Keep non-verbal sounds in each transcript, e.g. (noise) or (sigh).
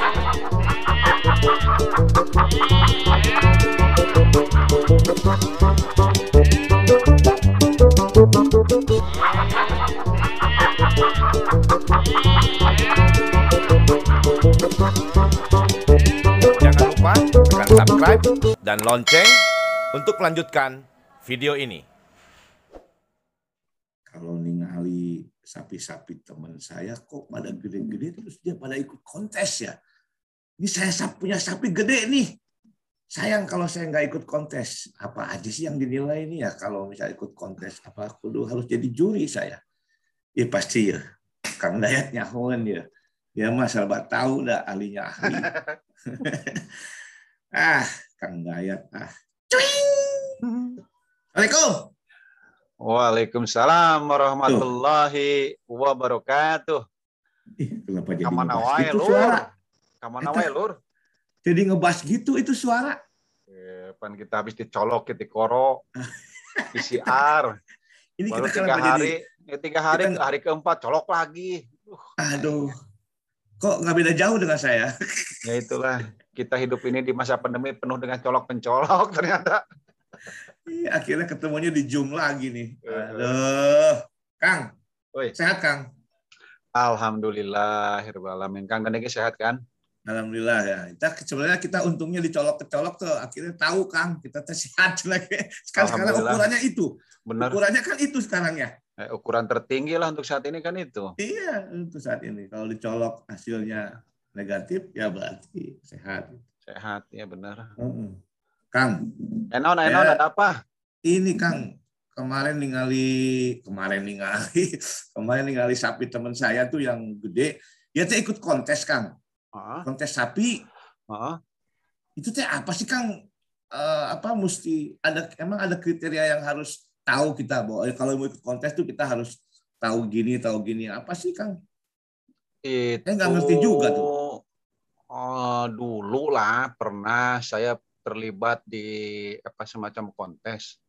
Jangan lupa tekan subscribe dan lonceng untuk melanjutkan video ini. kalau ningali sapi-sapi teman saya kok pada gede-gede terus dia pada ikut kontes ya. Ini saya sap- punya sapi gede nih. Sayang kalau saya nggak ikut kontes. Apa aja sih yang dinilai ini ya kalau misalnya ikut kontes? Apa kudu harus jadi juri saya? Ya pasti ya. Kang Dayat nyahon ya. Ya mas serba tahu dah ahlinya ahli. (laughs) ah, Kang Dayat ah. Cuing. Assalamualaikum. Waalaikumsalam warahmatullahi wabarakatuh. Ih, kenapa jadi Kamana wae suara? Kamana wae lur? Jadi ngebahas gitu itu suara. Eh, Pan kita habis dicolok di koro PCR (laughs) Ini baru kita tiga hari eh, tiga hari kita- hari keempat colok lagi. Uh, jadi, aduh, kok nggak beda jauh dengan saya? (laughs) ya itulah kita hidup ini di masa pandemi penuh dengan colok pencolok (laughs) ternyata. Ih, Akhirnya ketemunya di Zoom lagi nih. Eh. Aduh, Kang, Woi. sehat Kang? Alhamdulillah. Kang Gandeng sehat kan? Alhamdulillah ya. Kita sebenarnya kita untungnya dicolok-kecolok tuh akhirnya tahu Kang kita teh sehat lagi. Sekarang sekarang ukurannya itu. Benar. Ukurannya kan itu sekarang ya. Eh, ukuran tertinggi lah untuk saat ini kan itu. Iya, itu saat ini. Kalau dicolok hasilnya negatif ya berarti sehat. Sehat ya benar. Heeh. Kang, Enon, enon Ya. ada apa? ini Kang kemarin ningali kemarin ningali (laughs) kemarin ningali sapi teman saya tuh yang gede dia tuh ikut kontes Kang Kontes sapi heeh. itu teh apa sih Kang Eh, apa mesti ada emang ada kriteria yang harus tahu kita bahwa eh, kalau mau ikut kontes tuh kita harus tahu gini tahu gini apa sih Kang Itu Saya nggak ngerti juga tuh. eh, dulu lah pernah saya terlibat di apa semacam kontes.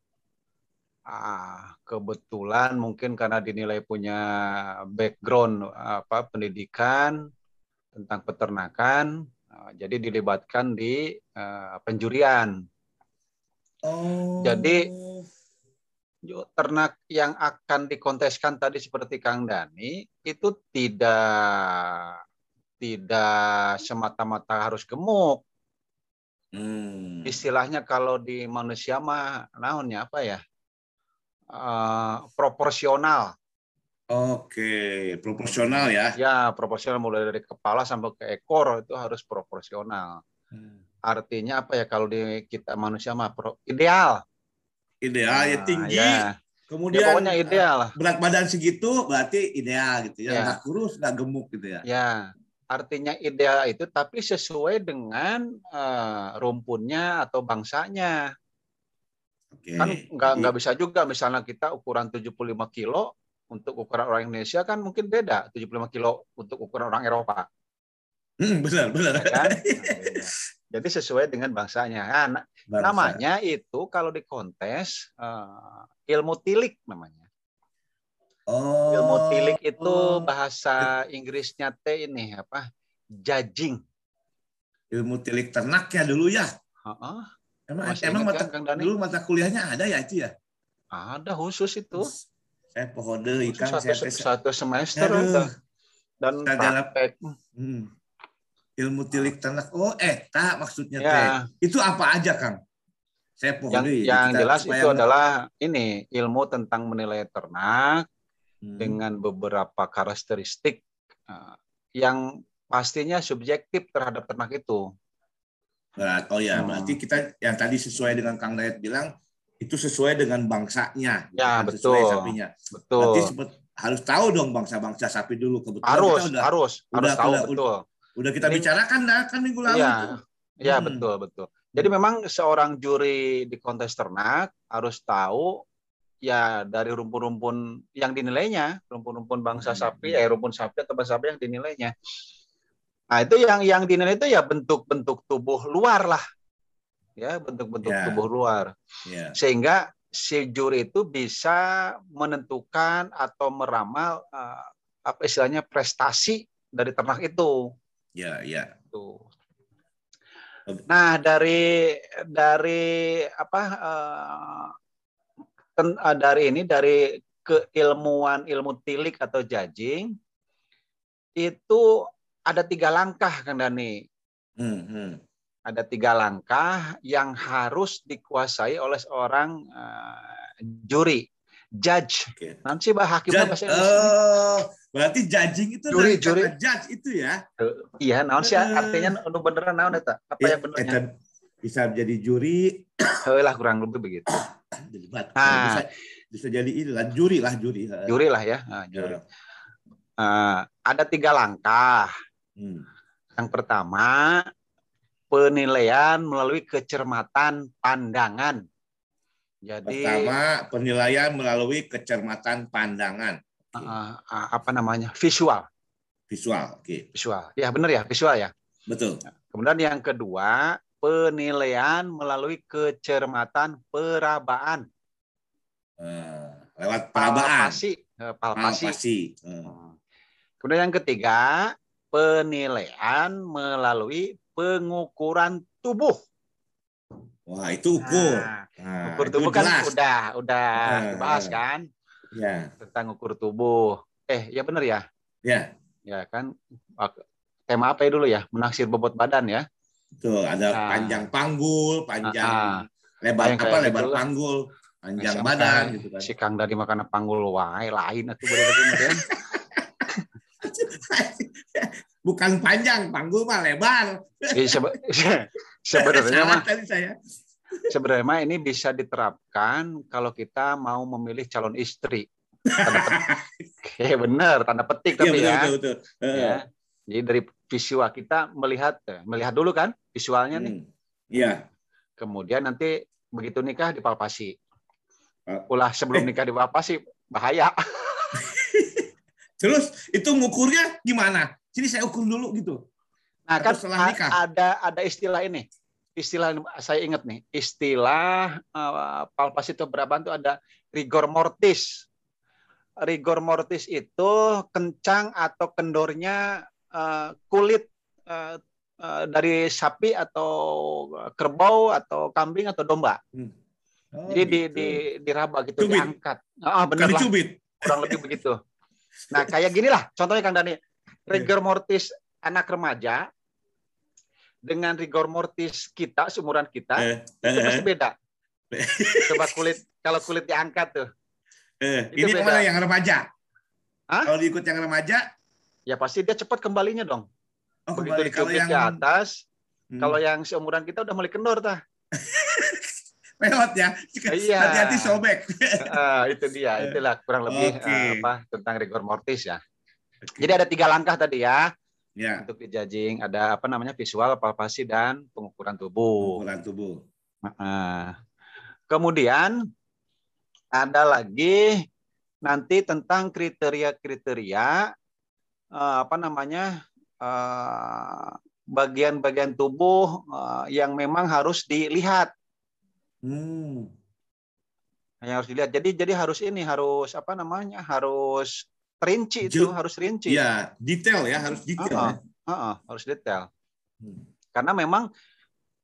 Ah, kebetulan mungkin karena dinilai punya background apa pendidikan tentang peternakan, ah, jadi dilibatkan di eh, penjurian. oh Jadi, ternak yang akan dikonteskan tadi seperti Kang Dani itu tidak tidak semata-mata harus gemuk. Hmm. Istilahnya kalau di manusia mah naonnya apa ya? Eh, proporsional. Oke, proporsional ya. Ya, proporsional mulai dari kepala sampai ke ekor itu harus proporsional. Hmm. Artinya apa ya kalau di kita manusia mah pro- ideal. Ideal ya Nah, tinggi, ya. Ya, kemudian pokoknya eh, ideal lah. berat badan segitu berarti ideal gitu ya Ya. nggak kurus nggak gemuk gitu ya Ya, artinya ideal itu tapi sesuai dengan eh, rumpunnya atau bangsanya. oke Kan nggak nggak bisa juga misalnya kita ukuran 75 kilo untuk ukuran orang Indonesia kan mungkin beda 75 kilo untuk ukuran orang Eropa, hmm, benar benar ya kan? (laughs) Nah, beda. Jadi sesuai dengan bangsanya. Nah, na- Bangsa. namanya itu kalau di kontes eh, ilmu tilik namanya. oh Ilmu tilik itu oh. bahasa Inggrisnya teh ini apa? Judging. ilmu tilik ternak ya dulu ya Heeh. emang Masih emang ingat mata kan, dulu mata kuliahnya ada ya itu ya Ada khusus itu. Saya pohon deh ikan satu, saya satu semester Aduh. Dan praktek. hmm. ilmu tilik ternak oh eta maksudnya Ya. teh itu apa aja kang saya pohon Yang, deui, yang kita jelas itu nggak- adalah ini ilmu tentang menilai ternak Hmm. dengan beberapa karakteristik eh, yang pastinya subjektif terhadap ternak itu. Berat. Oh ya, Hmm. berarti kita yang tadi sesuai dengan Kang Dayat bilang itu sesuai dengan bangsanya, Ya, bukan sesuai betul. sapinya. Betul. Berarti harus tahu dong bangsa-bangsa sapi dulu kebetulan harus, kita udah harus, harus udah- tahu udah- betul. udah kita Ini- bicarakan dah kan minggu lalu Iya. tuh. Ya, Hmm. betul, betul. Jadi memang seorang juri di kontes ternak harus tahu ya dari rumpun-rumpun yang dinilainya, rumpun-rumpun bangsa Hmm. sapi, eh rumpun sapi atau bangsa sapi yang dinilainya. Nah, itu yang yang dinilai itu ya bentuk-bentuk tubuh luar lah. Ya, bentuk-bentuk Ya. tubuh luar. Iya. Sehingga si juri itu bisa menentukan atau meramal eh, apa istilahnya prestasi dari ternak itu. Iya, iya. Tuh. Nah, dari dari apa uh, ten, uh, dari ini dari keilmuan ilmu tilik atau judging itu ada tiga langkah Kang Dani. Hmm, hmm. Ada tiga langkah yang harus dikuasai oleh seorang uh, juri, judge. Okay. Nanti bah hakimnya bahasa Oh, berarti judging itu juri, juri. judge itu ya? Uh, iya, naon sih uh, artinya nu beneran naon eta? Apa ya, yang benernya? Bisa jadi juri. (coughs) lah kurang lebih begitu. (coughs) Nah, bisa bisa jadi lah juri lah juri. Juri lah ya, nah, juri. Uh, ada tiga langkah. Hmm. Yang pertama penilaian melalui kecermatan pandangan. Jadi pertama penilaian melalui kecermatan pandangan. Uh, uh, apa namanya visual. Visual, oke. Okay. Visual, ya benar ya visual ya. Betul. Kemudian yang kedua penilaian melalui kecermatan perabaan. Uh, lewat perabaan. Palpasi. Palpasi. Palpasi. Uh. Kemudian yang ketiga penilaian melalui pengukuran tubuh. Wah, itu ukur. Nah, nah, ukur tubuh kan jelas. udah udah nah, dibahas kan? Ya. Tentang ukur tubuh. Eh, ya benar ya? Ya. Ya kan tema apa ya dulu ya? Menaksir bobot badan ya. Betul, ada nah, panjang panggul, panjang uh, lebar apa lebar gitu panggul, panjang badan gitu kan. Si Kang dari makan panggul wae lain atuh bener (laughs) bukan panjang, panggul mah lebar. Iya, (laughs) sebenarnya mah saya. Sebenarnya mah ini bisa diterapkan kalau kita mau memilih calon istri. ya (laughs) benar, tanda petik tapi ya. Betul, ya. Betul, betul. ya. Jadi dari visual kita melihat eh, melihat dulu kan visualnya nih. Hmm. Iya. Kemudian nanti begitu nikah dipalpasi. Ah. Ulah sebelum eh. nikah dipalpasi bahaya. (laughs) Terus itu ngukurnya gimana? Sini saya ukur dulu gitu. Nah, kan ada ada istilah ini. Istilah saya ingat nih, istilah uh, palpasi itu berapa itu ada rigor mortis. Rigor mortis itu kencang atau kendornya uh, kulit uh, uh, dari sapi atau kerbau atau kambing atau domba. Hmm. Oh, Jadi gitu. di, di diraba gitu, cubit. diangkat. Ah, benar lah. Kurang lebih begitu. Nah, kayak gini lah contohnya Kang Dani rigor mortis anak remaja dengan rigor mortis kita seumuran kita eh, itu eh, pasti beda. (laughs) Coba kulit kalau kulit diangkat tuh. Eh, ini beda. mana yang remaja? Hah? Kalau diikut yang remaja? Ya pasti dia cepat kembalinya dong. Oh, Begitu dicubit yang... ke atas, hmm. kalau yang seumuran kita udah mulai kendor tah. Peot (laughs) ya. Iya. Hati-hati sobek. uh, itu dia, (laughs) itulah kurang lebih okay. uh, apa tentang rigor mortis ya. Okay. Jadi ada tiga langkah tadi ya. Ya. Untuk judging ada apa namanya visual, palpasi dan pengukuran tubuh. Pengukuran tubuh. Nah, kemudian ada lagi nanti tentang kriteria-kriteria uh, apa namanya uh, bagian-bagian tubuh uh, yang memang harus dilihat. Hmm. Yang harus dilihat. Jadi jadi harus ini harus apa namanya harus rinci itu harus rinci. Iya, detail ya, harus detail. Uh -uh, uh -uh, harus detail. Hmm. Karena memang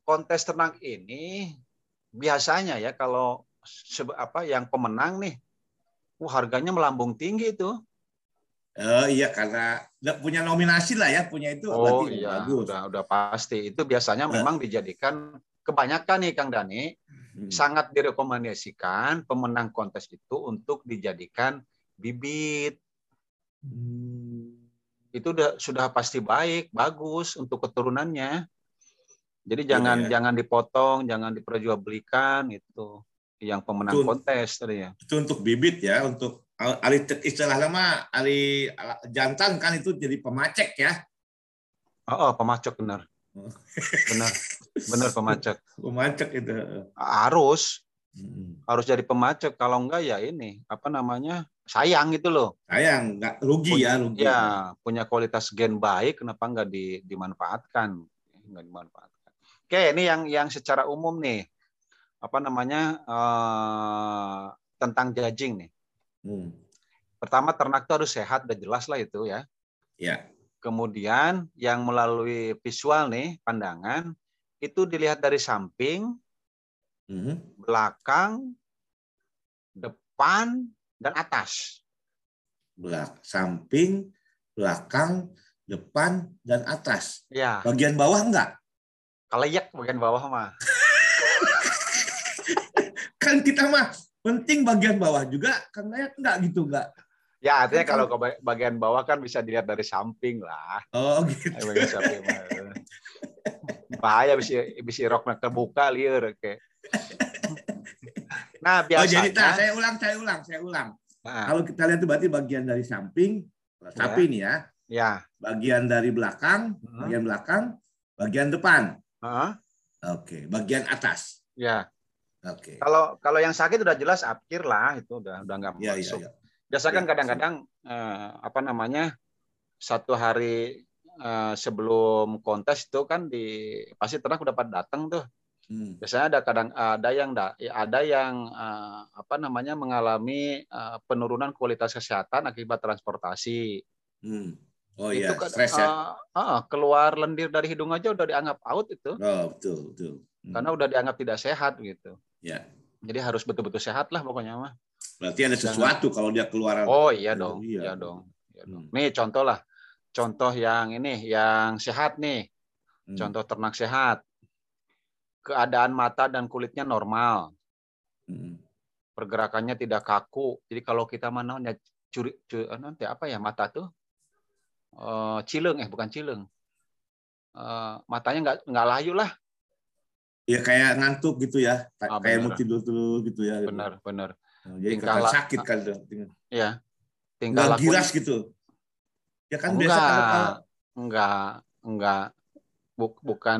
kontes ternak ini biasanya ya kalau apa yang pemenang nih, uh, harganya melambung tinggi itu. Oh iya karena punya nominasi lah ya punya itu oh iya bagus. udah udah pasti itu biasanya uh. memang dijadikan kebanyakan nih Kang Dani hmm. sangat direkomendasikan pemenang kontes itu untuk dijadikan bibit Hmm. Itu udah sudah pasti baik, bagus untuk keturunannya. Jadi iya, jangan ya. jangan dipotong, jangan diperjualbelikan itu yang pemenang itu, kontes tadi ya. Itu untuk bibit ya, untuk ali istilah lama ali jantan kan itu jadi pemacek ya. Oh, oh pemacek benar. Oh. benar. Benar pemacek. (laughs) pemacek itu. Harus Hmm. Harus jadi pemacet kalau enggak ya ini apa namanya sayang gitu loh. Sayang, nggak rugi punya, ya rugi. Ya punya kualitas gen baik, kenapa enggak di, dimanfaatkan? Enggak dimanfaatkan. Oke, ini yang yang secara umum nih apa namanya uh, tentang judging nih. Hmm. Pertama ternak itu harus sehat dan jelas lah itu ya. Ya. Kemudian yang melalui visual nih, pandangan, itu dilihat dari samping, Mhm. belakang, depan, dan atas. Belak samping, belakang, depan, dan atas. Ya, Bagian bawah enggak? keleyak bagian bawah mah. (laughs) Kan kita mah penting bagian bawah juga, kan kayak enggak gitu enggak. Ya, artinya Kan kalau ke ba- bagian bawah kan bisa dilihat dari samping lah. Oh gitu. Bagian samping mah. (laughs) Bahaya bisa bisa roknya terbuka liur oke. Nah, Oh jadi biasanya nah, saya ulang, saya ulang, saya ulang. Nah, Kalau kita lihat itu berarti bagian dari samping, sapi nih ya, ya. bagian dari belakang, Hmm. bagian belakang, bagian depan. Heeh, Oke, bagian atas. ya. Oke. Kalau kalau yang sakit udah jelas apkir lah itu udah udah nggak Iya, iya, masuk. iya. Biasa kan Ya, kadang-kadang eh, apa namanya satu hari eh, sebelum kontes itu kan di pasti ternak udah pada datang tuh. Hmm. Biasanya ada kadang ada yang da- ada yang eh, apa namanya mengalami eh, penurunan kualitas kesehatan akibat transportasi. Hmm. Oh itu iya, kan stres ya. eh, keluar lendir dari hidung aja udah dianggap out itu Oh, betul, betul. Hmm. karena udah dianggap tidak sehat gitu. Ya. Jadi harus betul-betul sehat lah pokoknya mah. Berarti ada sesuatu kalau dia keluar. Oh iya Oh, dong, iya iya dong. dong. Iya dong. Hmm. Nih contoh lah, contoh yang ini, yang sehat nih, Hmm. contoh ternak sehat. Keadaan mata dan kulitnya normal, Hmm. pergerakannya tidak kaku. Jadi kalau kita mana ya curi, cu- nanti apa ya mata tuh Eh, cileng eh bukan cileng, Eh, matanya nggak nggak layu lah, Ya kayak ngantuk gitu ya, Ah, kayak benar. mau tidur dulu gitu ya. gitu. benar benar. Nah, Jadi Tingkah sakit kan. tuh. Ya, tingkah Nggak laku giras gitu. Ya kan biasa enggak, kalau kalau enggak, enggak, Buk- bukan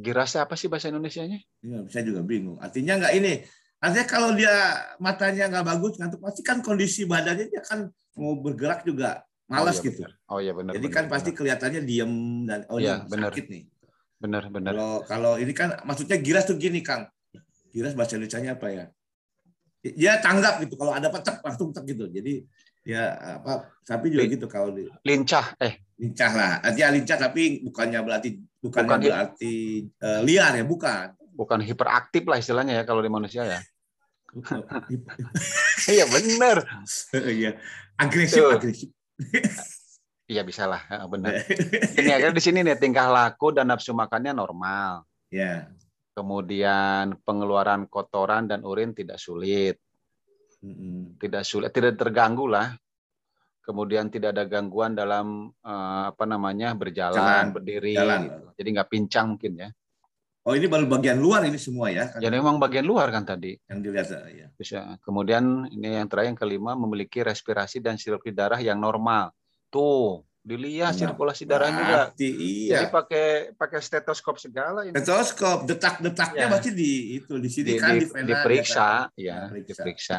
girasnya apa sih bahasa Indonesianya? Iya, saya juga bingung. Artinya nggak ini. Artinya kalau dia matanya nggak bagus, ngantuk pasti kan kondisi badannya dia kan mau bergerak juga malas Oh, iya, gitu. benar. Oh iya benar. Jadi benar, kan benar. pasti kelihatannya diem dan oh Iya, ini benar. sakit nih. benar benar. Kalau kalau ini kan maksudnya giras tuh gini Kang. Giras bahasa Indonesia apa ya? Ya tanggap gitu. Kalau ada petek langsung tek gitu. Jadi ya apa sapi juga Lin- gitu kalau di, Lincah eh lincah lah. Artinya lincah tapi bukannya berarti bukannya Bukan- berarti eh, liar ya, bukan. bukan hiperaktif lah istilahnya ya kalau di manusia ya. (laughs) Iya benar. Iya. Agresif, Tuh. agresif. (laughs) Iya bisa lah, benar. (laughs) Ini ya di sini nih tingkah laku dan nafsu makannya normal. ya. Kemudian pengeluaran kotoran dan urin tidak sulit, tidak sulit, tidak terganggu lah. Kemudian tidak ada gangguan dalam eh, apa namanya berjalan, Jalan, berdiri. jalan. gitu. Jadi nggak pincang mungkin ya. Oh ini baru bagian luar ini semua ya, kan? Jadi memang bagian luar kan tadi. yang dilihat ya. Terus ya, kemudian ini yang terakhir yang kelima memiliki respirasi dan sirkulasi darah yang normal. Tuh, dilihat Nah, sirkulasi darahnya juga. Berarti Jadi iya. pakai pakai stetoskop segala ini. Stetoskop, detak-detaknya Ya. pasti di itu di sini Di, kan di- di vena, diperiksa, dia ya, kan. Diperiksa. diperiksa.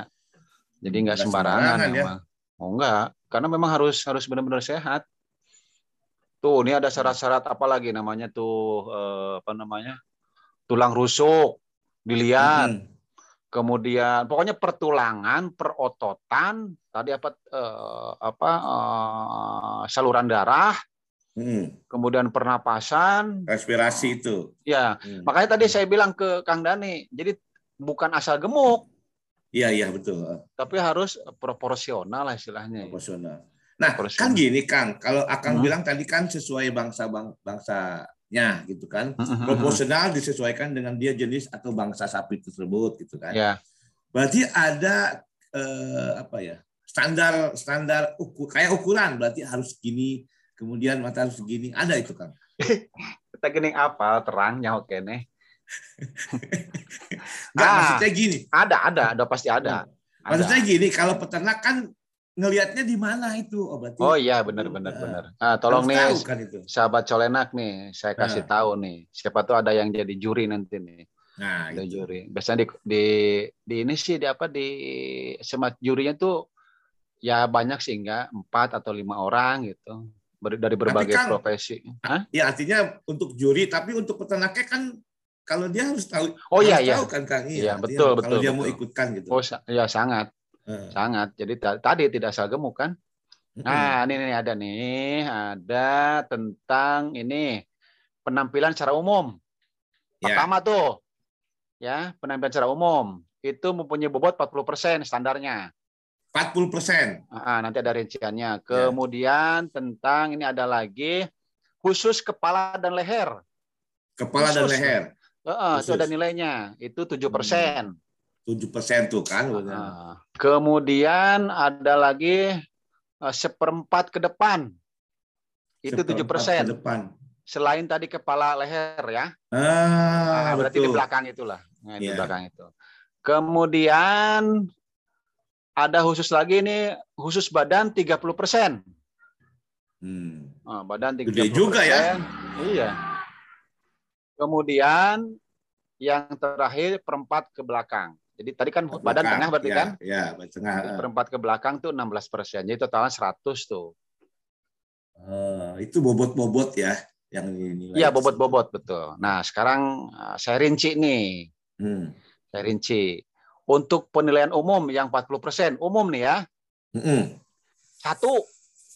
Jadi nggak Nggak sembarangan, sembarangan ya. memang. Oh enggak, karena memang harus harus benar-benar sehat. Tuh, ini ada syarat-syarat apa lagi namanya tuh eh, apa namanya? Tulang rusuk dilihat. Mm-mm. kemudian pokoknya pertulangan, perototan, tadi apa eh, apa eh, saluran darah, Mm. kemudian pernapasan, Respirasi itu. ya. Mm. Makanya tadi saya bilang ke Kang Dani, jadi bukan asal gemuk, Iya iya betul. tapi harus proporsional lah istilahnya. Proporsional. Nah Proporsional. kan gini Kang, kalau Akang Hmm. bilang tadi kan sesuai bangsa bang, bangsanya gitu kan. Mhm. Proporsional disesuaikan dengan dia jenis atau bangsa sapi tersebut gitu kan. Ya, Berarti ada eh, apa ya standar standar ukur kayak ukuran berarti harus segini kemudian mata harus segini ada itu kan (laughs) kita gini apa terangnya oke nih. (laughs) nggak Ah. maksudnya gini Ada, ada, ada pasti ada. Ada. maksudnya gini kalau peternak kan ngelihatnya di mana itu oh berarti Oh iya, benar, benar, Nah, benar. Ah, tolong nih, tahu kan itu sahabat colenak nih, saya kasih Nah. tahu nih. Siapa tuh ada yang jadi juri nanti nih. nah Ada itu. juri. Biasanya di, di di ini sih di apa di semat jurinya tuh ya banyak sih enggak empat atau lima orang gitu dari berbagai Kang, profesi. Hah? ya artinya untuk juri tapi untuk peternaknya kan kalau dia harus tahu Oh iya harus iya. tahu kan Kang Iya, artinya betul, kalau betul, dia mau betul. ikutkan gitu Oh ya sangat Eh, sangat. Jadi ta- tadi tidak asal gemuk kan. Nah, ini nih ada nih, ada tentang ini penampilan secara umum. Ya. Pertama tuh, ya penampilan secara umum itu mempunyai bobot 40% standarnya. 40 persen. Ah, nanti ada Ya. rinciannya. Kemudian tentang ini ada lagi khusus kepala dan leher. Kepala dan Khusus. leher. Heeh, itu ada nilainya. Itu 7%. 7 persen tuh kan. Ah, kemudian ada lagi eh, seperempat ke depan. Itu tujuh persen. Ke depan. Selain tadi kepala leher ya. Ah, Nah, berarti di betul. belakang itulah. Nah, di Iya. belakang itu. Kemudian ada khusus lagi ini khusus badan 30%. Hmm. Ah, badan 30%. Gede juga ya. Iya. Kemudian yang terakhir perempat ke belakang. Jadi tadi kan badan Belakang. tengah berarti ya, kan? Ya, badan tengah. Perempat ke belakang tuh 16 persen. Jadi totalnya 100 tuh. Ah, itu bobot-bobot ya yang ini. Iya bobot-bobot betul. Nah sekarang ah, saya rinci nih. Hmm. Saya rinci. Untuk penilaian umum yang 40 umum nih ya. Hmm. Satu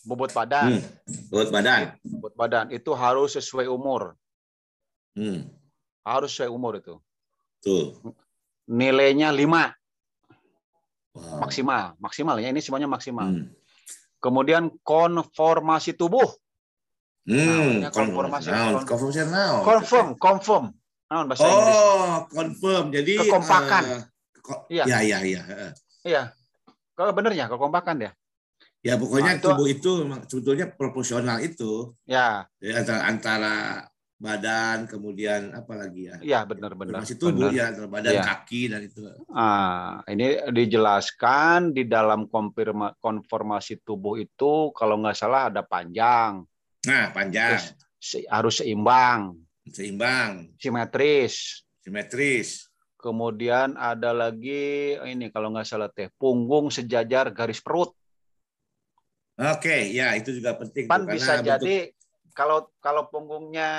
bobot badan. Hmm. Bobot badan. Bobot badan itu harus sesuai umur. Hmm. Harus sesuai umur itu. Tuh. Nilainya 5 Wow. maksimal. Maksimal ya ini semuanya maksimal. Hmm. Kemudian konformasi tubuh. Hmm. Namanya konformasi. Konformasi naon? Confirm, confirm. Nah, bahasa Inggris. Oh, confirm. Jadi Kekompakan. ko- Iya. Ya, ya, ya. Heeh. Iya. Kalau benernya, kekompakan ya. Ya pokoknya Nah, itu- tubuh itu sebetulnya proporsional itu Ya, Jadi antara, antara badan kemudian apa lagi ya? iya benar-benar. Masih tubuh Benar. ya badan Iya. kaki dan itu. Ah, ini dijelaskan di dalam konfirma, konformasi tubuh itu kalau nggak salah ada panjang, Nah panjang, terus se- harus seimbang, seimbang, simetris. simetris. Kemudian ada lagi ini kalau nggak salah teh punggung sejajar garis perut. Oke, ya itu juga penting. Tuh, bisa bentuk- jadi kalau kalau punggungnya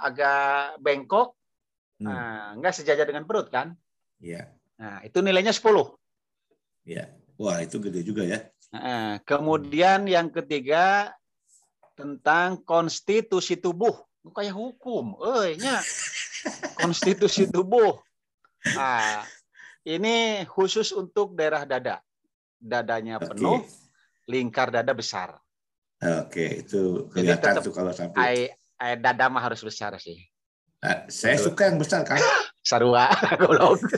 agak bengkok, Hmm, nah, nggak sejajar dengan perut kan? ya, Nah, itu nilainya 10. ya. Wah itu gede juga ya. Nah, kemudian yang ketiga tentang konstitusi tubuh. Kayak hukum, eh nya. (laughs) Konstitusi tubuh. Nah, ini khusus untuk daerah dada. Dadanya penuh, lingkar dada besar. Oke itu kelihatan tuh kalau sampai. Ai, ai dada mah harus besar sih. Ah, saya suka yang besar kan. (gasps) Sarua, (laughs) goblok. (laughs)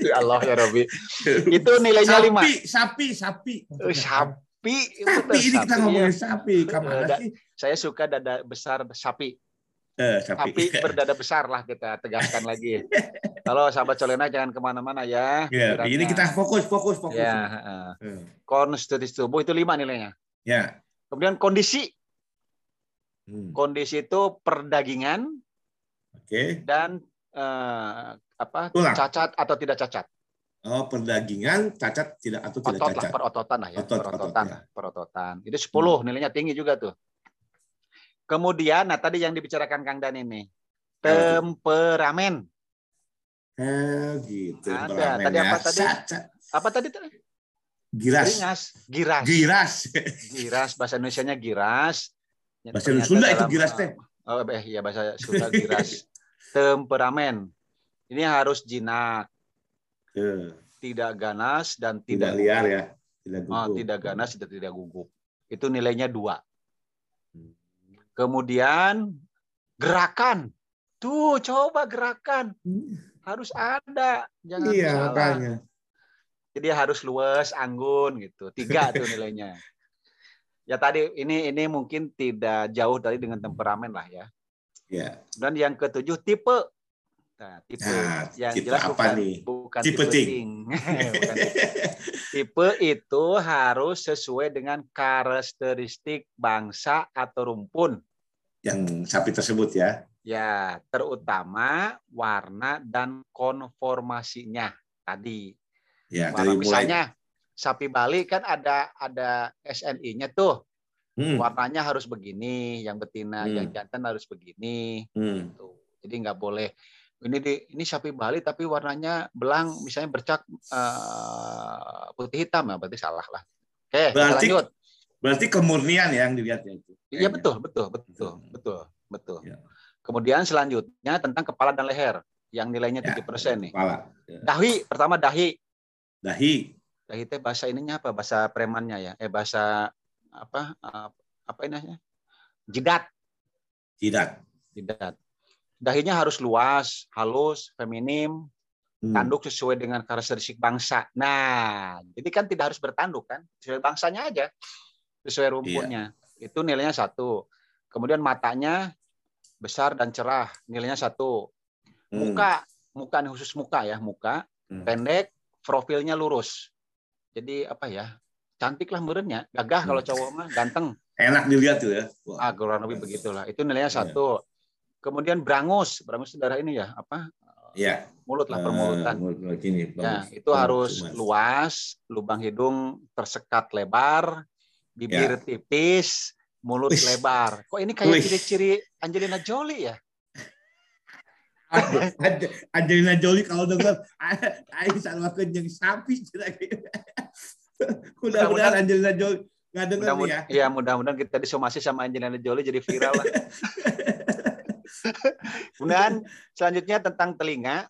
Ya Allah ya Robi. (laughs) Itu nilainya lima. sapi, sapi, sapi. Eh, Sapi, Sapi betul, ini kita sapi, ngomongin ya. sapi. Ke mana Da- sih? Saya suka dada besar sapi. Eh, sapi. Sapi berdada besar lah kita tegaskan lagi. Kalau sahabat Colena jangan ke mana-mana ya. Ya, ini kita fokus, fokus, fokus. Ya. Eh, konstitusi tubuh itu lima nilainya. Ya. Kemudian kondisi. Hmm, Kondisi itu perdagingan Oke. dan eh, apa Tulang. cacat atau tidak cacat. Oh, perdagingan cacat tidak atau tidak Otot lah, cacat. perototan lah ya. Otot, perototan, otot, ya. perototan. Itu 10 nilainya tinggi juga tuh. Kemudian, nah tadi yang dibicarakan Kang Dan ini, temperamen. Eh, gitu. Ada. Tadi apa tadi? Cacat. Apa tadi tuh? Giras. Giras. Giras. Giras. Giras bahasa Indonesianya giras. Ya, Bahasa Sunda itu giras teh. Oh, eh iya bahasa Sunda giras. (laughs) Temperamen. Ini harus jinak, Eh, tidak ganas dan tidak tidak liar gugup. ya. Tidak Oh, tidak ganas dan tidak gugup. Itu nilainya dua. Hmm. Kemudian gerakan. Tuh, coba gerakan. Harus ada. Jangan Iya, salah. makanya. Jadi harus luas, anggun gitu. Tiga tuh nilainya. Ya tadi ini ini mungkin tidak jauh dari dengan temperamen lah ya. Ya. Dan yang ketujuh tipe. Nah, tipe Nah, yang tipe jelas apa bukan, nih? bukan Tipe tipe, ting. ting. (laughs) Bukan tipe. Tipe itu harus sesuai dengan karakteristik bangsa atau rumpun. Yang sapi tersebut ya. Ya, terutama warna dan konformasinya tadi. Ya, Warna, dari mulai misalnya sapi Bali kan ada ada SNI-nya tuh. Hmm, Warnanya harus begini, yang betina, Hmm. yang jantan harus begini. hmm. Tuh. Jadi nggak boleh ini di ini sapi Bali tapi warnanya belang misalnya bercak eh, putih hitam ya berarti salah lah. Oke, kita Berarti- lanjut. Berarti kemurnian ya yang dilihatnya itu. Iya betul, betul, betul, Hmm. betul, betul. Ya. Kemudian selanjutnya tentang kepala dan leher yang nilainya Ya, 7% nih. Kepala. Ya. Dahi, pertama dahi. Dahi. Dahi teh bahasa ininya apa? Bahasa premannya ya. Eh bahasa apa? eh, apa ini? Jidat, Jidat. jidat. Dahinya harus luas, halus, feminim, Hmm. tanduk sesuai dengan karakteristik bangsa. Nah, jadi kan tidak harus bertanduk kan, sesuai bangsanya aja, sesuai rumputnya. Itu nilainya satu. Kemudian matanya besar dan cerah, nilainya satu. Hmm. Muka, muka nih khusus muka ya, muka Hmm. pendek, profilnya lurus. Jadi apa ya? Cantik lah merenya, gagah kalau cowok mah, ganteng. Enak dilihat tuh ya. Wah. Ah, kurang lebih begitulah. Itu nilainya Iya. satu. Kemudian berangus itu darah ini ya, apa? Iya. Mulut lah, permulutan. mulut gini, Ya, itu harus Mas. luas, lubang hidung tersekat lebar, bibir tipis, mulut Ya. Wih. lebar. Kok ini kayak ciri-ciri Angelina Jolie ya? Angelina Jolie kalau dengar (laughs) Aing sama kenyang sapi (laughs) Mudah-mudahan Angelina Jolie nggak dengar nih ya. Mudah-mudahan, ya mudah-mudahan kita disomasi sama Angelina Jolie jadi viral lah. (laughs) Kemudian selanjutnya tentang telinga.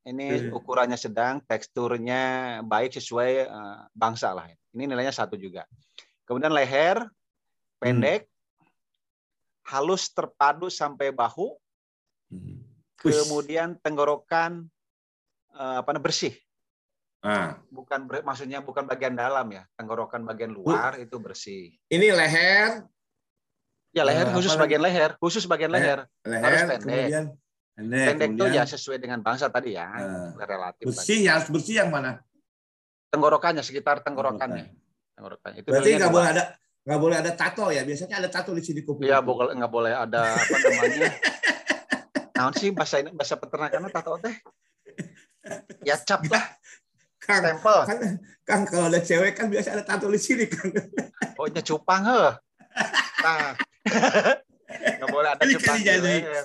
Ini Hmm. ukurannya sedang, teksturnya baik sesuai eh, bangsa lah. Ini nilainya satu juga. Kemudian leher pendek, halus terpadu sampai bahu, Hmm. Kemudian tenggorokan eh, apa namanya bersih. Ah, Bukan maksudnya bukan bagian dalam ya, tenggorokan bagian luar itu bersih. ini leher, Ya leher Eh, khusus apa bagian leher, khusus bagian leher. leher, Harus pendek. kemudian pendek, Pendek tuh kemudian ya sesuai dengan bangsa tadi ya, Eh, relatif. bersih ya harus bersih yang mana? Tenggorokannya sekitar tenggorokannya. Tenggorokannya. Itu Berarti nggak boleh ada nggak boleh ada tato ya. Biasanya ada tato di sini kupu. Iya, nggak boleh ada apa namanya? (laughs) Naon sih bahasa ini bahasa peternakannya tato teh? Ya cap lah, Kang, stempel. kan, Kang kalau ada cewek kan biasa ada tato di sini Kang. Oh, nya cupang heh. Nah. (laughs) Nggak boleh ada Ini cupang kan di jadi. leher.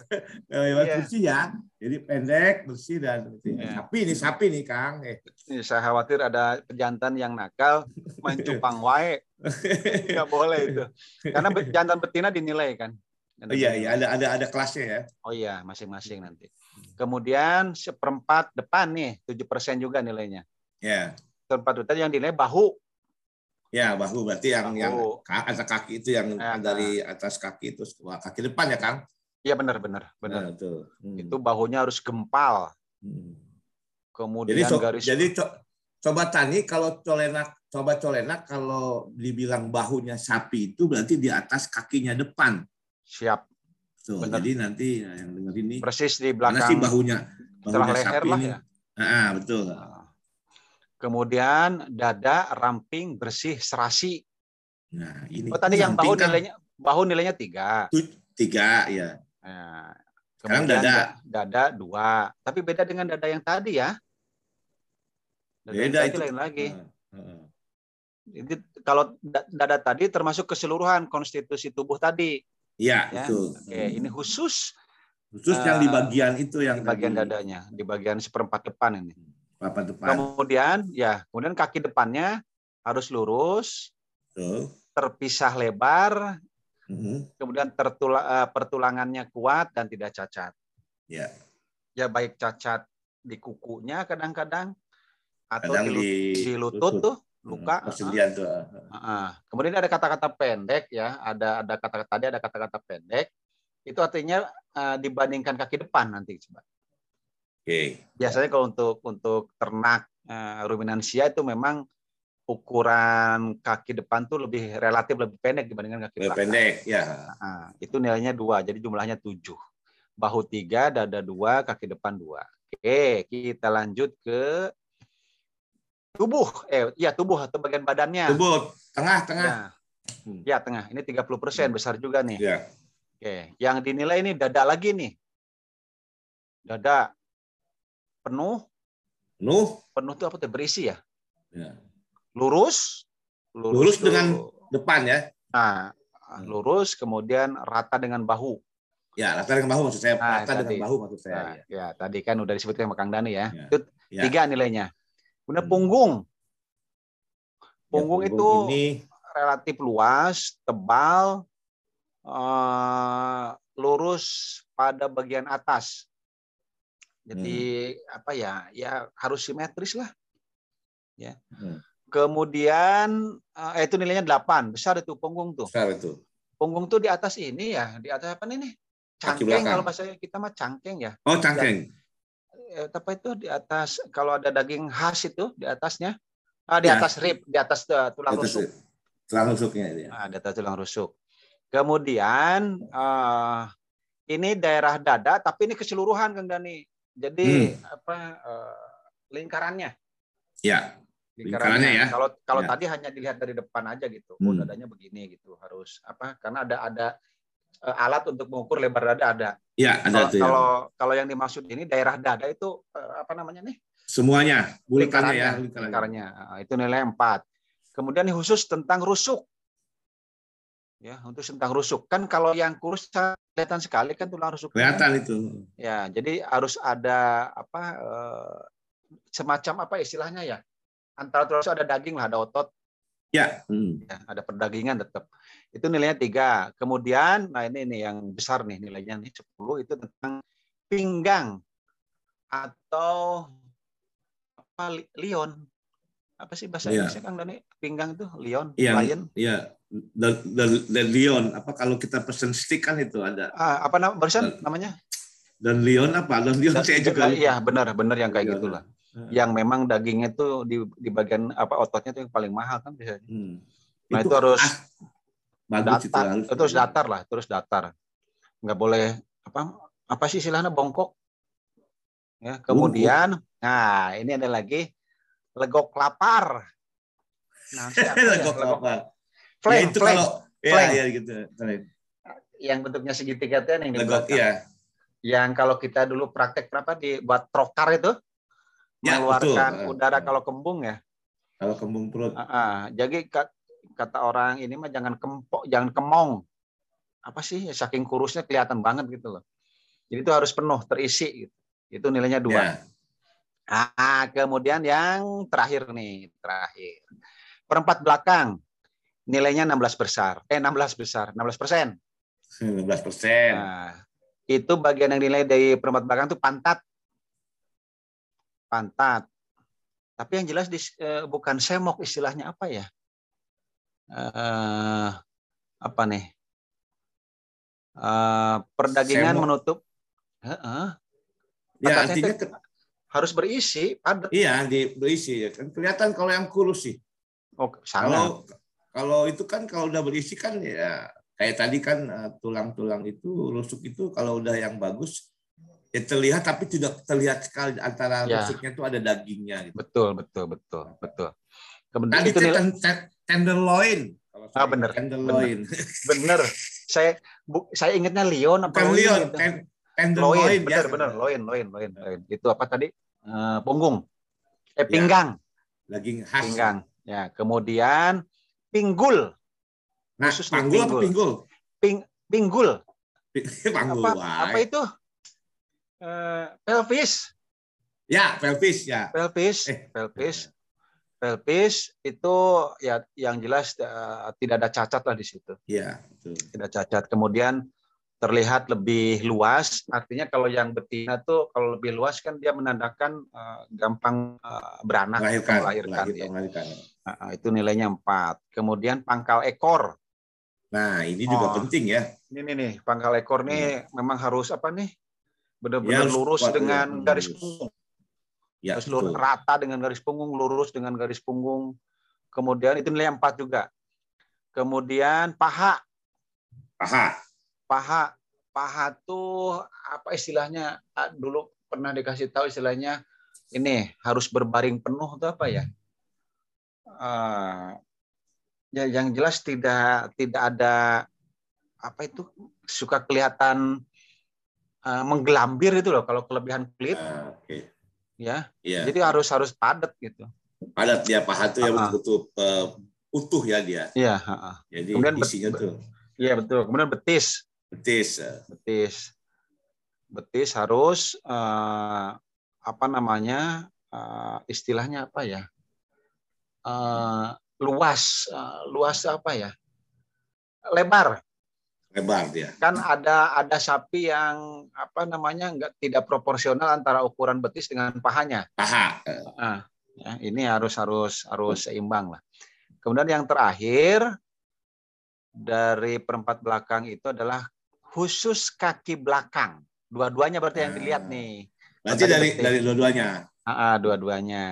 Eh, Iya. bersih ya. Jadi pendek, bersih dan Iya. sapi nih sapi nih Kang. Eh. Ini saya khawatir ada pejantan yang nakal main cupang wae. (laughs) Nggak boleh itu. Karena jantan betina dinilai kan. Jantan iya iya ada ada ada kelasnya ya. Oh iya, masing-masing nanti. Kemudian seperempat depan nih, 7% juga nilainya. Ya. Seperempat depan yang dinilai bahu. Ya, bahu berarti yang Bahu. yang atas kaki itu yang Ya, dari atas kaki itu kaki depan ya, Kang? Iya benar benar benar. Nah, tuh. Hmm. Itu bahunya harus gempal. Hmm. Kemudian Jadi so- garis jadi co- coba tani kalau colenak coba colenak kalau dibilang bahunya sapi itu berarti di atas kakinya depan. Siap Tuh, Benar. jadi nanti nah, yang dengar ini persis di mana belakang sih bahunya? setelah Bahunya leher lah ini. ya. Ah, betul. Kemudian dada ramping bersih serasi. Nah, ini Oh tadi yang bahu kan nilainya bahu nilainya tiga. tiga ya. Nah, Sekarang kemudian dada. da- dada dua. Tapi beda dengan dada yang tadi ya. Dada yang Beda tadi itu. lain lagi. Ah, ah. Jadi kalau da- dada tadi termasuk keseluruhan konstitusi tubuh tadi. Iya, Ya. betul. Oke, ini khusus Khusus yang eh, di bagian itu yang di bagian tadi, dadanya, di bagian seperempat depan ini. papan depan. Kemudian ya, kemudian kaki depannya harus lurus, Betul. terpisah lebar, Mhm. kemudian tertula, eh, pertulangannya kuat dan tidak cacat. Ya. Ya baik cacat di kukunya kadang-kadang atau Kadang di, di, di lutut tuh luka. Hmm, persendian tuh. Kemudian ada kata-kata pendek ya, ada ada kata-kata tadi ada kata-kata pendek. Itu artinya eh, dibandingkan kaki depan nanti coba. Oke. Biasanya kalau untuk untuk ternak eh, ruminansia itu memang ukuran kaki depan tuh lebih relatif lebih pendek dibandingkan kaki Lebih belakang. pendek, ya. Nah, itu nilainya dua, jadi jumlahnya tujuh. Bahu tiga, dada dua, kaki depan dua. Oke, kita lanjut ke tubuh. Eh, ya tubuh atau bagian badannya. Tubuh tengah-tengah. Ya. Ya, tengah. Ini 30% besar juga nih. Ya. Oke, yang dinilai ini dada lagi nih. Dada penuh, Nuh, penuh itu apa tuh berisi ya? Ya. Lurus, Lurus tuh. dengan- depan ya. nah, lurus kemudian rata dengan bahu. Ya, rata dengan bahu maksud saya. Nah, Rata dengan tadi. bahu maksud saya. Nah, ya. ya, tadi kan udah disebutkan sama Kang Dani ya. Ya. Itu Ya. tiga nilainya. Kemudian Hmm. punggung. Ya, Punggung itu ini relatif luas, tebal, uh, lurus pada bagian atas. Jadi hmm. apa ya? Ya harus simetris lah. Ya. Hmm. Kemudian uh, itu nilainya 8, besar itu punggung tuh. Besar itu. Punggung tuh di atas ini ya, di atas apa ini? Cangkeng kalau bahasa kita mah cangkeng ya. Oh, cangkeng. Ya, apa itu di atas kalau ada daging khas itu di atasnya. Ah, di ya. atas rib, di atas uh, tulang atas, rusuk. Tulang rusuknya ya. Ah, di atas tulang rusuk. Kemudian uh, ini daerah dada tapi ini keseluruhan Kang Dani. Jadi hmm. apa uh, lingkarannya. Ya lingkarannya ya. Kalau kalau ya. tadi hanya dilihat dari depan aja gitu, oh hmm. dadanya begini gitu harus apa? Karena ada ada alat untuk mengukur lebar dada ada. Ya ada kalau, tuh. Kalau ya. kalau yang dimaksud ini daerah dada itu uh, apa namanya nih? Semuanya, lingkarannya ya, lingkarannya. Uh, itu nilai 4. Kemudian khusus tentang rusuk. Ya, untuk tentang rusuk. Kan kalau yang kurus kelihatan sekali kan tulang rusuk. Kelihatan itu. Ya, jadi harus ada apa uh, semacam apa istilahnya ya? antara terus ada daging lah, ada otot. Ya. Hmm. ya. Ada perdagingan tetap. Itu nilainya tiga. Kemudian, nah ini nih yang besar nih nilainya nih 10 itu tentang pinggang atau apa lion apa sih bahasa ya. Inggrisnya Kang Dani? Pinggang itu lion, ya, lion. Iya, the, the, the lion. Apa kalau kita pesen stick kan itu ada. Ah, apa nama barusan namanya? Dan lion apa? Dan lion (laughs) saya juga. Iya, benar, benar yang kayak gitulah yang memang dagingnya itu di, di bagian apa ototnya itu yang paling mahal kan biasanya. Hmm. Nah itu, itu harus bagus datar, itu, terus datar lah, terus datar. Nggak boleh apa apa sih istilahnya bongkok. Ya, kemudian Bungkuk. nah ini ada lagi legok lapar. Nah, (laughs) ya? legok lapar. Flame, ya, itu flame, kalau flame. Ya, ya gitu. Yang bentuknya segitiga itu yang legok, iya. Yang kalau kita dulu praktek berapa di buat trokar itu, ya, mengeluarkan betul. udara kalau kembung ya. Kalau kembung perut. Uh, uh, jadi kata orang ini mah jangan kempok, jangan kemong. Apa sih? Ya, saking kurusnya kelihatan banget gitu loh. Jadi itu harus penuh terisi gitu. Itu nilainya dua. Ya. Ah, kemudian yang terakhir nih, terakhir. Perempat belakang nilainya 16 besar. Eh 16 besar, 16 persen. 16 persen. Nah, itu bagian yang nilai dari perempat belakang itu pantat pantat. Tapi yang jelas di, eh, bukan semok istilahnya apa ya? Eh, apa nih? Eh, perdagingan semok. menutup. Uh, uh, ya artinya harus berisi padat. Iya, di berisi ya. Kan kelihatan kalau yang kurus sih. Oh, Kalau kalau itu kan kalau udah berisi kan ya kayak tadi kan eh, tulang-tulang itu rusuk itu kalau udah yang bagus ya terlihat tapi tidak terlihat sekali antara ya. musiknya itu ada dagingnya. Gitu. Betul, betul, betul, betul. Kemudian Tadi itu nilai... tenderloin. ah benar. Tenderloin. Benar. saya bu, saya ingatnya Leon apa Leon? Gitu. Ten, tenderloin. Benar, ya. benar. Loin, loin, loin, loin. Itu apa tadi? Uh, punggung. Eh ya. pinggang. Ya. Daging khas. Pinggang. Ya, kemudian pinggul. Nah, panggul pinggul. apa pinggul? Ping, pinggul. (laughs) Panggul. Apa, apa itu? uh, pelvis. Ya, pelvis ya. Pelvis, eh. pelvis. Pelvis itu ya yang jelas uh, tidak ada cacat lah di situ. Iya, Tidak cacat. Kemudian terlihat lebih luas. Artinya kalau yang betina tuh kalau lebih luas kan dia menandakan uh, gampang uh, beranak melahirkan. melahirkan, ya. melahirkan. Nah, itu nilainya empat. Kemudian pangkal ekor. Nah, ini juga oh, penting ya. Ini nih, pangkal ekor nih hmm. memang harus apa nih? benar-benar ya, lurus dengan ya. garis punggung. Ya, harus lurus, rata dengan garis punggung, lurus dengan garis punggung. Kemudian itu nilai empat juga. Kemudian paha. Paha. Paha. Paha tuh apa istilahnya? Dulu pernah dikasih tahu istilahnya ini harus berbaring penuh atau apa ya? Uh, ya yang jelas tidak tidak ada apa itu suka kelihatan uh, menggelambir itu loh kalau kelebihan kulit. Uh, okay. Ya. Yeah. Jadi harus harus padat gitu. Padat dia paha tuh uh -huh. ya betul-betul uh, utuh ya dia. Iya, uh. Jadi Kemudian isinya tuh. Iya betul. Kemudian betis. Betis. Betis. Betis harus uh, apa namanya? Uh, istilahnya apa ya? Uh, luas uh, luas apa ya lebar lebar dia kan ada ada sapi yang apa namanya enggak tidak proporsional antara ukuran betis dengan pahanya. Paha. Nah, ya, ini harus harus harus seimbang lah. Kemudian yang terakhir dari perempat belakang itu adalah khusus kaki belakang. Dua-duanya berarti yang dilihat Ah. nih. Berarti dari dari dua-duanya? Ah, dua-duanya.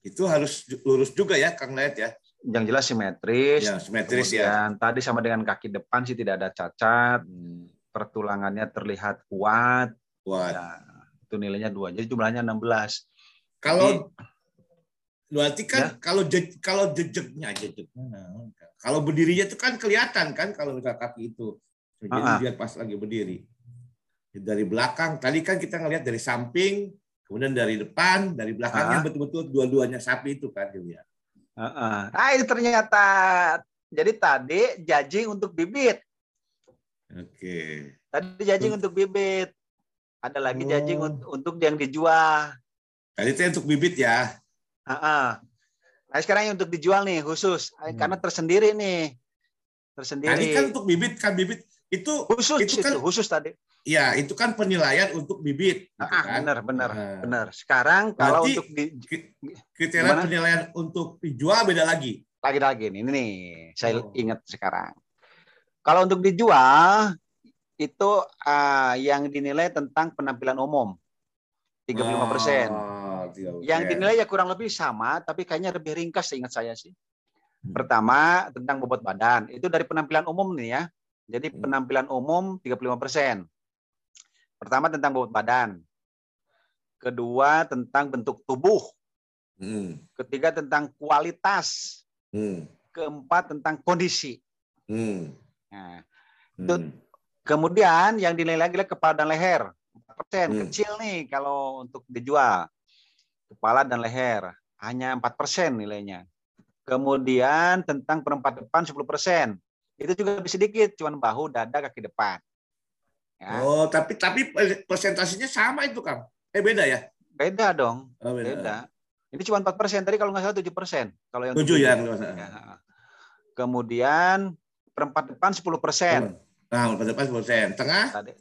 Itu harus lurus juga ya Kang Net ya yang jelas simetris ya simetris ya Kemudian tadi sama dengan kaki depan sih tidak ada cacat, pertulangannya terlihat kuat. buat Ya, itu nilainya dua. Jadi jumlahnya 16. kalau berarti Ya. kan kalau je- kalau naon, Kang? kalau berdirinya itu kan kelihatan kan kalau misal kaki itu jadi dia pas lagi berdiri dari belakang tadi kan kita ngelihat dari samping kemudian dari depan dari belakangnya betul-betul dua-duanya sapi itu kan dilihat Heeh. Ah, ini ternyata jadi tadi judging untuk bibit. oke Tadi judging Hmm. untuk bibit. Ada lagi Oh. un- untuk yang dijual. tadi itu untuk bibit ya Heeh. Nah, sekarang yang untuk dijual nih khusus Hmm. karena tersendiri nih. tadi Tersendiri. kan untuk bibit kan bibit itu khusus itu kan- itu khusus tadi. Ya itu kan penilaian untuk bibit gitu Ah, kan benar, benar, Nah, benar. Sekarang kalau Berarti- untuk di, kriteria Gimana? penilaian untuk dijual beda lagi lagi-lagi ini nih saya Oh. ingat sekarang. Kalau untuk dijual itu ah, yang dinilai tentang penampilan umum 35 persen. Oh, 35%. Yang dinilai ya kurang lebih sama, tapi kayaknya lebih ringkas seingat saya sih. Hmm. Pertama tentang bobot badan itu dari penampilan umum nih ya. Jadi Hmm. penampilan umum 35 persen. Pertama tentang bobot badan. Kedua tentang bentuk tubuh. Hmm, Ketiga tentang kualitas. hmm, Keempat tentang kondisi. hmm, Nah, hmm. Kemudian yang dinilai lagi adalah kepala dan leher. 4%. Hmm. Kecil nih kalau untuk dijual. Kepala dan leher. Hanya 4% nilainya. Kemudian tentang perempat depan 10%. Itu juga lebih sedikit. Cuman bahu, dada, kaki depan. Ya, Oh, tapi tapi persentasenya sama itu, Kang. Eh beda ya? Beda dong. Oh, Beda. Ini cuma 4%. Tadi kalau nggak salah 7%. Kalau yang Tujuh ya. Ya. Kemudian perempat depan 10%. Nah, pada depan 10%. Tengah? Tadi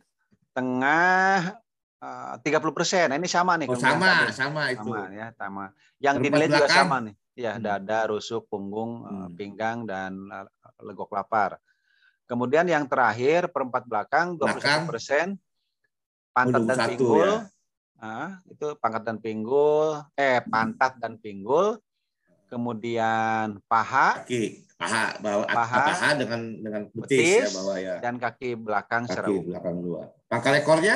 tengah eh, tiga puluh persen. Nah, ini sama nih. Oh, sama, tadi. sama itu. sama ya, sama. Yang Perempat dinilai juga belakang. sama nih. Ya, Hmm. dada, rusuk, punggung, eh, Hmm. pinggang dan eh, legok lapar. Kemudian yang terakhir perempat belakang 21 persen, pantat dan 21 pinggul. ya. Ah, itu pangkat dan pinggul, eh pantat dan pinggul. Kemudian paha Kaki, paha, bawah Paha. paha, dengan dengan betis, Betis. ya bawah ya. dan kaki belakang Kaki umum. belakang dua. Pangkal ekornya?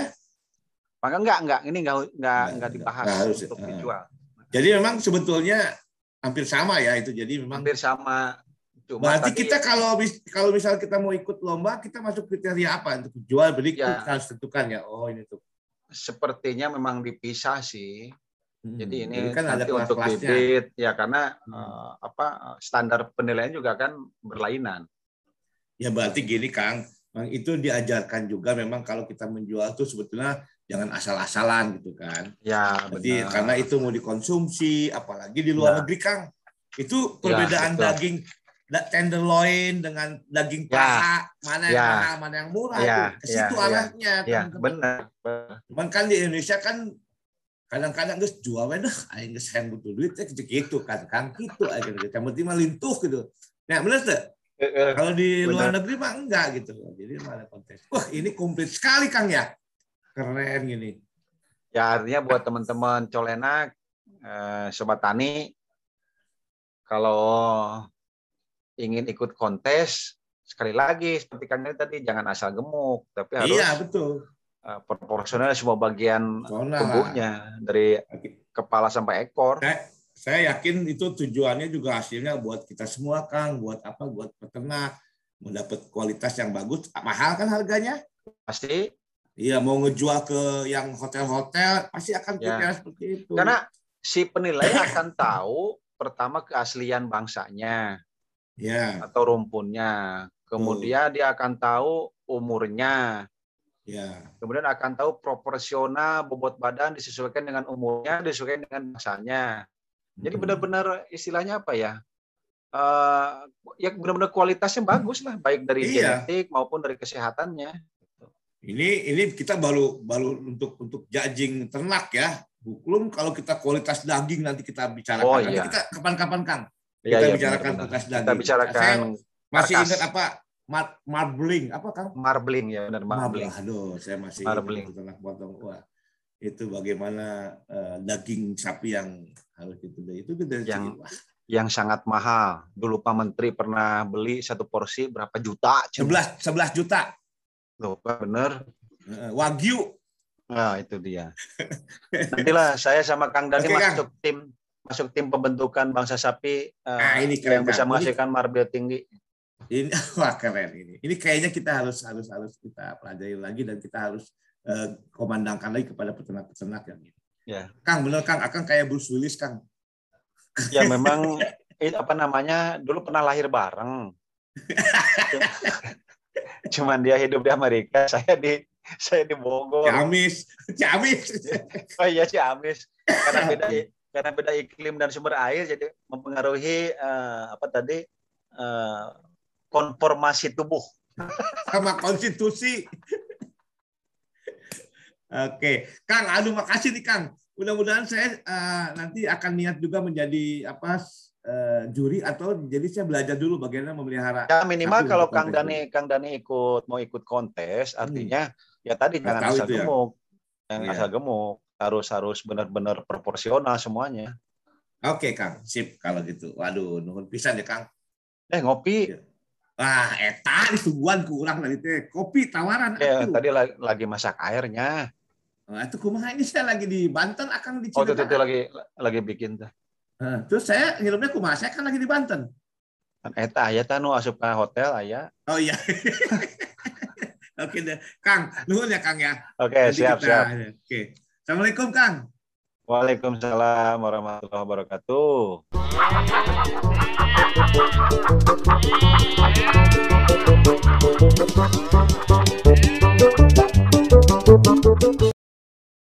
Maka enggak, enggak, ini enggak enggak Enggak, enggak enggak. dibahas Enggak harus ya. untuk Ah. dijual. Jadi memang sebetulnya hampir sama ya itu. Jadi memang Hampir sama. Cuma Berarti tadi- kita kalau bis- kalau misal kita mau ikut lomba, kita masuk kriteria apa untuk jual beli Ya. kita harus tentukan ya. Oh ini tuh. sepertinya memang dipisah sih. Jadi ini Hmm, kan ada nanti untuk bibit ya karena Hmm. eh, apa standar penilaian juga kan berlainan. Ya berarti gini Kang, itu diajarkan juga memang kalau kita menjual tuh sebetulnya jangan asal-asalan gitu kan. Ya Jadi benar. karena itu mau dikonsumsi, apalagi di luar Ya. negeri Kang, itu perbedaan betul. daging da- tenderloin dengan daging Ya. paha mana yang Ya. mahal, mana yang murah Ya, tuh. Ke situ ya, ya. arahnya. ya teman-teman. benar. Cuman kan di Indonesia kan kadang-kadang geus jual we dah aing geus hayang butuh duit teh gitu kan kan gitu aja gitu. Yang penting mah lintuh gitu. Nah, bener tuh. Kalau di luar Benar. negeri mah enggak gitu. Jadi mah ada kontes. Wah, ini komplit sekali Kang ya. Keren gini. Ya artinya buat teman-teman colenak, eh, sobat tani, kalau ingin ikut kontes, sekali lagi seperti Kang tadi jangan asal gemuk, tapi harus Iya, betul. eh, proporsional semua bagian lah. tubuhnya dari kepala sampai ekor. Saya, saya yakin itu tujuannya juga hasilnya buat kita semua Kang, buat apa? Buat peternak mendapat kualitas yang bagus. Mahal kan harganya? Pasti Iya, mau ngejual ke yang hotel-hotel pasti akan Ya. seperti itu. karena si penilai akan tahu pertama keaslian bangsanya ya, atau rumpunnya. Kemudian dia akan tahu umurnya, ya. kemudian akan tahu proporsional bobot badan disesuaikan dengan umurnya, disesuaikan dengan bangsanya. Jadi Hmm. benar-benar istilahnya apa ya? Eh, ya benar-benar kualitasnya bagus lah, baik dari Iya. genetik maupun dari kesehatannya. Ini ini kita baru baru untuk untuk judging ternak ya. Hukum kalau kita kualitas daging nanti kita bicarakan. Oh, Nanti iya. kita kapan-kapan Kang. Kita iya, bicarakan kualitas daging. Kita bicarakan Saya masih ingat apa mar- marbling apa Kang? marbling ya benar marbling. Aduh, saya masih Marbling. ingat potong. Wah, itu bagaimana eh, daging sapi yang harus itu itu dari Yang- wah, yang sangat mahal. Dulu Pak Menteri pernah beli satu porsi berapa juta? 11 11 juta Loh, bener. Wagyu. Nah, itu dia. Nantilah saya sama Kang Dani Oke, Kang. masuk tim masuk tim pembentukan bangsa sapi eh, Ah, ini keren, yang bisa. Ini- menghasilkan marble tinggi. Ini (laughs) wah keren ini. Ini kayaknya kita harus harus harus kita pelajari lagi dan kita harus eh, komandangkan lagi kepada peternak-peternak yang ini. Ya. Kang, bener Kang, akan kayak Bruce Willis Kang. (laughs) Ya memang (laughs) itu apa namanya dulu pernah lahir bareng. Cuman dia hidup di Amerika, saya di saya di Bogor. Ciamis, Ciamis. Oh iya Ciamis. Karena beda karena beda iklim dan sumber air jadi mempengaruhi eh, apa tadi eh, konformasi tubuh. (laughs) sama konstitusi. Oke, Kang, aduh makasih nih Kang. Mudah-mudahan saya eh, nanti akan niat juga menjadi apa eh, juri atau jadi saya belajar dulu bagaimana memelihara. Ya minimal Tapi kalau Kang Dani Kang Dani ikut mau ikut kontes artinya ya tadi Nggak jangan tahu asal itu ya. gemuk. Yang Iya. asal gemuk harus harus benar-benar proporsional semuanya. Oke, Kang, sip kalau gitu. Waduh, nuhun pisan ya Kang. Eh ngopi Iya. Wah, eta disuguhan kurang tadi teh. Kopi tawaran ya tadi lagi, lagi masak airnya. Nah, itu kumaha ini saya lagi di Banten akan di Oh itu, itu Cilegon. lagi lagi bikin tuh. Nah, terus saya ngilumnya kumaha? Saya kan lagi di Banten. Kan Eta aya tanu asup ka hotel aya. Oh iya. (laughs) Oke deh, Kang, nuhun ya Kang ya. Oke, Nanti siap kita- siap. Oke. Assalamualaikum Kang. Waalaikumsalam warahmatullahi wabarakatuh.